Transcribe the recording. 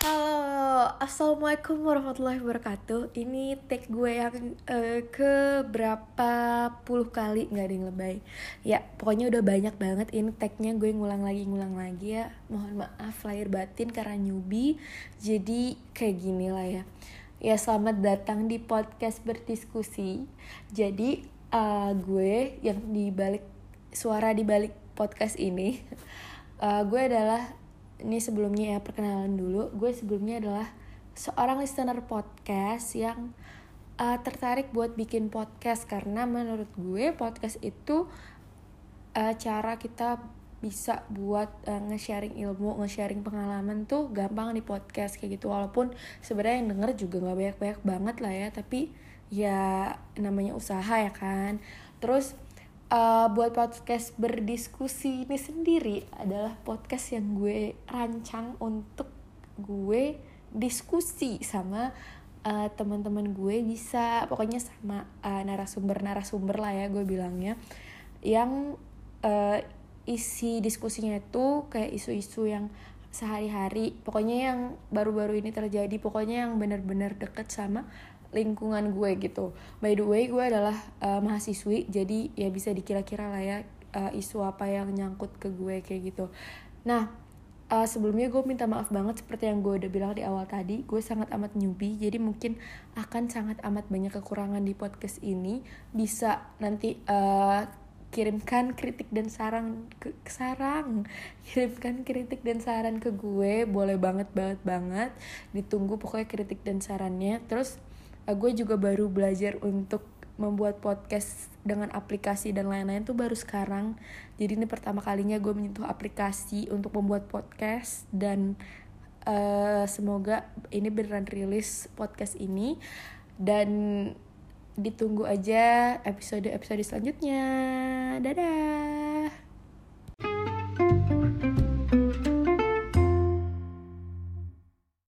Halo, assalamualaikum warahmatullahi wabarakatuh. Ini take gue yang uh, ke berapa puluh kali nggak ada yang lebay. Ya, pokoknya udah banyak banget. Ini tagnya gue ngulang lagi, ngulang lagi ya. Mohon maaf lahir batin karena newbie. Jadi kayak gini lah ya. Ya selamat datang di podcast berdiskusi. Jadi uh, gue yang dibalik suara di balik podcast ini, uh, gue adalah ini sebelumnya ya perkenalan dulu. Gue sebelumnya adalah seorang listener podcast yang uh, tertarik buat bikin podcast. Karena menurut gue podcast itu uh, cara kita bisa buat uh, nge-sharing ilmu, nge-sharing pengalaman tuh gampang di podcast kayak gitu. Walaupun sebenarnya yang denger juga nggak banyak-banyak banget lah ya. Tapi ya namanya usaha ya kan. Terus uh, buat podcast berdiskusi ini sendiri adalah podcast yang gue rancang untuk gue diskusi sama uh, teman-teman gue bisa pokoknya sama uh, narasumber-narasumber lah ya gue bilangnya yang uh, isi diskusinya itu kayak isu-isu yang sehari-hari pokoknya yang baru-baru ini terjadi pokoknya yang benar-benar deket sama lingkungan gue gitu. By the way gue adalah uh, mahasiswi jadi ya bisa dikira-kira lah ya uh, isu apa yang nyangkut ke gue kayak gitu. Nah uh, sebelumnya gue minta maaf banget seperti yang gue udah bilang di awal tadi gue sangat amat newbie jadi mungkin akan sangat amat banyak kekurangan di podcast ini. Bisa nanti uh, kirimkan kritik dan saran ke sarang. Kirimkan kritik dan saran ke gue boleh banget banget banget. Ditunggu pokoknya kritik dan sarannya. Terus uh, gue juga baru belajar untuk membuat podcast dengan aplikasi dan lain-lain tuh baru sekarang. Jadi ini pertama kalinya gue menyentuh aplikasi untuk membuat podcast dan uh, semoga ini beneran rilis podcast ini. Dan ditunggu aja episode-episode selanjutnya. Dadah